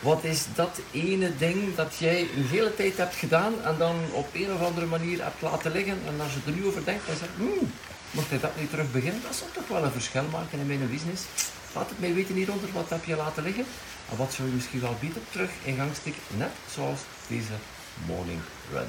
Wat is dat ene ding dat jij een hele tijd hebt gedaan en dan op een of andere manier hebt laten liggen en als je er nu over denkt, dan zeg je, hmm, mocht ik dat niet terug beginnen, dat zou toch wel een verschil maken in mijn business. Laat het mij weten hieronder, wat heb je laten liggen en wat zou je misschien wel beter terug in gang steken, net zoals deze morning run.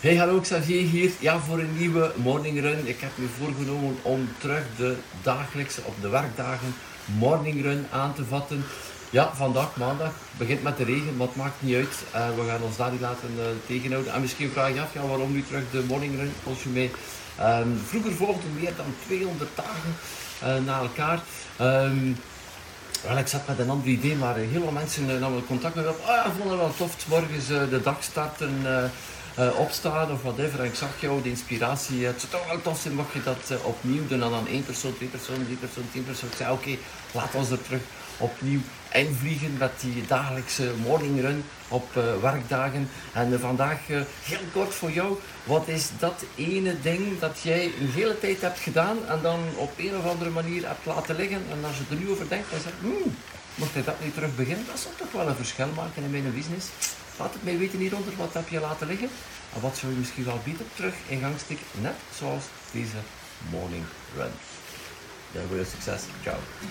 Hey, hallo Xavier hier. Ja, voor een nieuwe morning run. Ik heb me voorgenomen om terug de dagelijkse, op de werkdagen, morning run aan te vatten. Ja, vandaag maandag begint met de regen, maar het maakt niet uit. Uh, we gaan ons daar niet laten uh, tegenhouden. En misschien vraag je af, ja, waarom nu terug de morning run als je mij... Um, vroeger volgden meer dan 200 dagen uh, na elkaar. Um, wel, ik zat met een ander idee, maar heel veel mensen namen contact met me op. Ah, ja, vonden wel tof, morgens de dag starten uh, opstaan of whatever. En ik zag jou de inspiratie. Het zou toch wel tof mocht je dat uh, opnieuw doen. En dan één persoon, twee personen, drie personen, tien personen. Ik zei oké, laat ons er terug opnieuw invliegen met die dagelijkse morning run op werkdagen. En vandaag heel kort voor jou. Wat is dat ene ding dat jij een hele tijd hebt gedaan en dan op een of andere manier hebt laten liggen. En als je er nu over denkt, dan zeg je, mocht ik dat niet terug beginnen, dat zou toch wel een verschil maken in mijn business. Laat het mij weten hieronder, wat heb je laten liggen? En wat zou je misschien wel beter terug in gang steken, net zoals deze morning run. Ja, veel succes.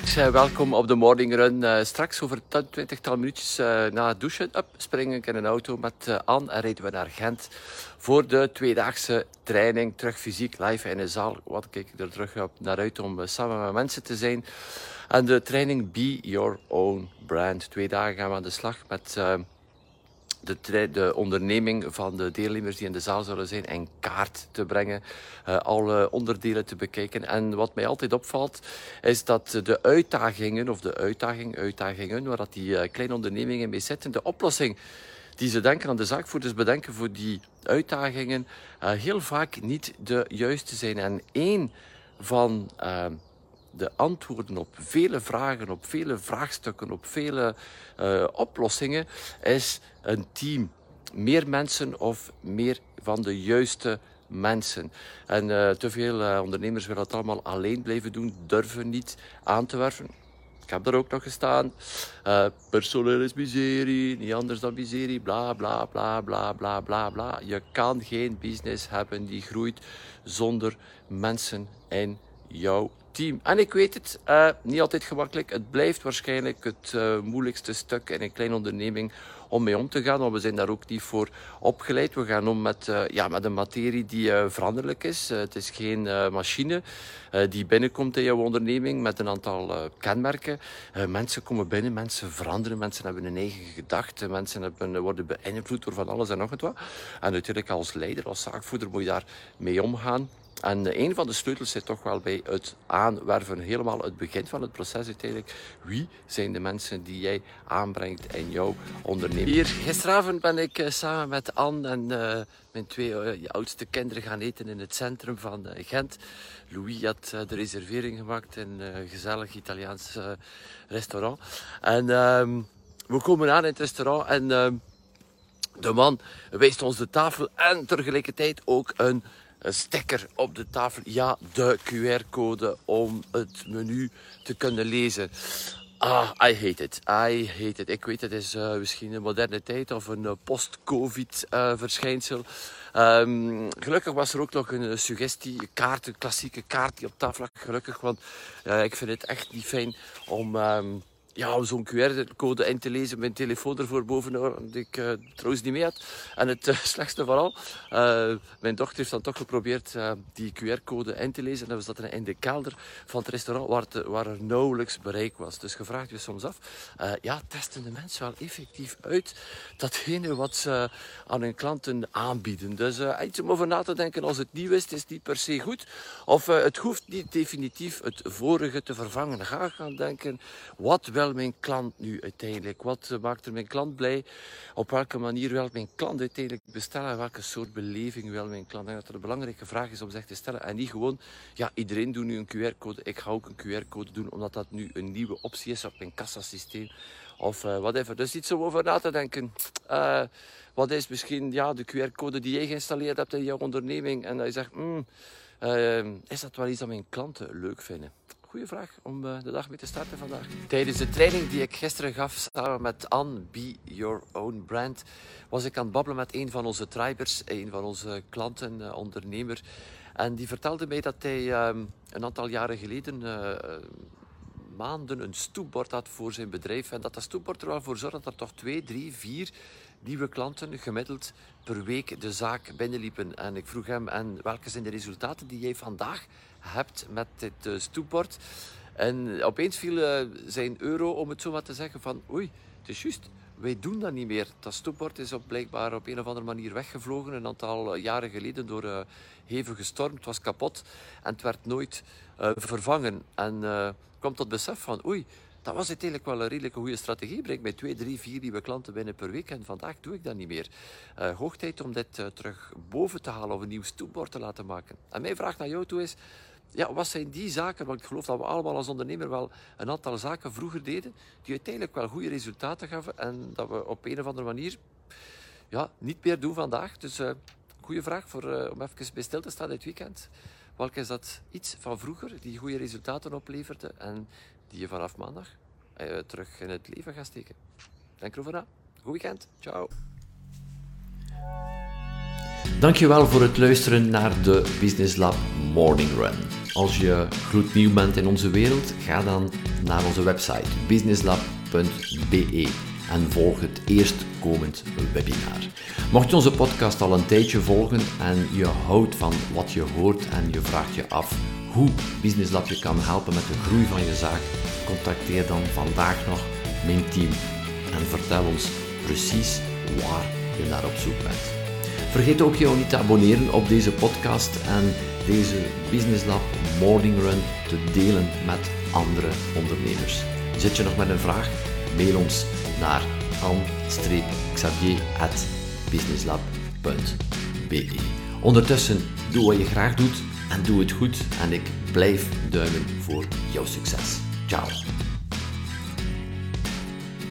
Ciao. welkom op de morning run. Uh, straks over 20 tal minuutjes uh, na het douchen up, spring ik in een auto met uh, Anne en rijden we naar Gent voor de tweedaagse training. Terug fysiek, live in de zaal. Wat kijk ik er terug op naar uit om samen met mensen te zijn. En de training Be Your Own Brand. Twee dagen gaan we aan de slag met de, de, onderneming van de deelnemers die in de zaal zullen zijn in kaart te brengen, uh, alle onderdelen te bekijken. En wat mij altijd opvalt, is dat de uitdagingen, of de uitdaging, uitdagingen, waar dat die uh, kleine ondernemingen mee zitten, de oplossing die ze denken aan de zaakvoerders bedenken voor die uitdagingen, uh, heel vaak niet de juiste zijn. En één van de antwoorden op vele vragen, op vele vraagstukken, op vele uh, oplossingen, is een team. Meer mensen of meer van de juiste mensen. En uh, te veel uh, ondernemers willen het allemaal alleen blijven doen, durven niet aan te werven. Ik heb daar ook nog gestaan. Uh, personeel is miserie, niet anders dan miserie, bla bla bla bla bla bla bla. Je kan geen business hebben die groeit zonder mensen in jouw team. En ik weet het, uh, niet altijd gemakkelijk. Het blijft waarschijnlijk het uh, moeilijkste stuk in een kleine onderneming om mee om te gaan. Want we zijn daar ook niet voor opgeleid. We gaan om met, uh, ja, met een materie die veranderlijk is. het is geen machine die binnenkomt in jouw onderneming met een aantal kenmerken. mensen komen binnen, mensen veranderen, mensen hebben een eigen gedachte, mensen hebben, worden beïnvloed door van alles en nog wat. En natuurlijk als leider, als zaakvoerder moet je daar mee omgaan. En een van de sleutels zit toch wel bij het aanwerven, helemaal het begin van het proces uiteindelijk. Wie zijn de mensen die jij aanbrengt in jouw onderneming? Hier, gisteravond ben ik uh, samen met Anne en uh, mijn twee uh, oudste kinderen gaan eten in het centrum van Gent. Louis had de reservering gemaakt in een gezellig Italiaans restaurant. En ehm, we komen aan in het restaurant en ehm, de man wijst ons de tafel en tegelijkertijd ook een een sticker op de tafel. Ja, de QR-code om het menu te kunnen lezen. Ah, I hate it. I hate it. Ik weet, het is uh, misschien een moderne tijd of een uh, post-covid uh, verschijnsel. Um, gelukkig was er ook nog een suggestie, kaart, een klassieke kaart die op tafel lag. Gelukkig, want ik vind het echt niet fijn om... Um, ja, zo'n QR-code in te lezen, mijn telefoon ervoor boven, die ik uh, trouwens niet mee had. En het uh, slechtste vooral, uh, mijn dochter heeft dan toch geprobeerd die QR-code in te lezen. En we zaten in de kelder van het restaurant waar, het, waar er nauwelijks bereik was. Dus gevraagd je soms af, ja, testen de mensen wel effectief uit datgene wat ze aan hun klanten aanbieden. Dus iets om over na te denken, als het nieuw is, is het niet per se goed. Of het hoeft niet definitief het vorige te vervangen. Ga gaan denken, wat wel mijn klant nu uiteindelijk? Wat eh, maakt er mijn klant blij? Op welke manier wil mijn klant uiteindelijk bestellen? Welke soort beleving wil mijn klant? Ik denk dat er een belangrijke vraag is om zich te stellen. En niet gewoon, ja, iedereen doet nu een QR-code. Ik ga ook een QR-code doen, omdat dat nu een nieuwe optie is op mijn kassasysteem. Of uh, whatever. Dus iets om over na te denken. Uh, wat is misschien ja, de QR-code die jij geïnstalleerd hebt in jouw onderneming? En dat je zegt, mm, uh, is dat wel iets dat mijn klanten leuk vinden? Goeie vraag om uh, de dag mee te starten vandaag. Tijdens de training die ik gisteren gaf samen met Anne, Be Your Own Brand, was ik aan het babbelen met een van onze tribers, een van onze klanten, uh, ondernemer. En die vertelde mij dat hij um, een aantal jaren geleden maanden een stoepbord had voor zijn bedrijf. En dat dat stoepbord er wel voor zorgde dat er toch twee, drie, vier nieuwe klanten gemiddeld per week de zaak binnenliepen. En ik vroeg hem, en welke zijn de resultaten die jij vandaag hebt met dit uh, stoepbord? En opeens viel uh, zijn euro, om het zo maar te zeggen, van oei, het is juist, wij doen dat niet meer. Dat stoepbord is op, blijkbaar op een of andere manier weggevlogen, een aantal jaren geleden door uh, hevige storm. Het was kapot en het werd nooit vervangen. En kwam tot besef van oei, dat was uiteindelijk wel een redelijk goede strategie. Breng mij twee, drie, vier nieuwe klanten binnen per week en vandaag doe ik dat niet meer. Uh, hoog tijd om dit uh, terug boven te halen of een nieuw stoepbord te laten maken. En mijn vraag naar jou toe is, ja, wat zijn die zaken? Want ik geloof dat we allemaal als ondernemer wel een aantal zaken vroeger deden die uiteindelijk wel goede resultaten gaven en dat we op een of andere manier ja, niet meer doen vandaag. Dus uh, goede vraag voor, om even bij stil te staan dit weekend. Welke is dat iets van vroeger die goede resultaten opleverde en die je vanaf maandag uh, terug in het leven gaat steken? Denk erover na. Goed weekend. Ciao. Dankjewel voor het luisteren naar de Business Lab Morning Run. Als je gloednieuw bent in onze wereld, ga dan naar onze website businesslab.be en volg het eerstkomend webinar. Mocht je onze podcast al een tijdje volgen en je houdt van wat je hoort en je vraagt je af hoe Business Lab je kan helpen met de groei van je zaak, contacteer dan vandaag nog mijn team en vertel ons precies waar je naar op zoek bent. Vergeet ook jou niet te abonneren op deze podcast en deze Business Lab Morning Run te delen met andere ondernemers. Zit je nog met een vraag? Mail ons naar an-xavier.businesslab.be Ondertussen, doe wat je graag doet en doe het goed en ik blijf duimen voor jouw succes. Ciao.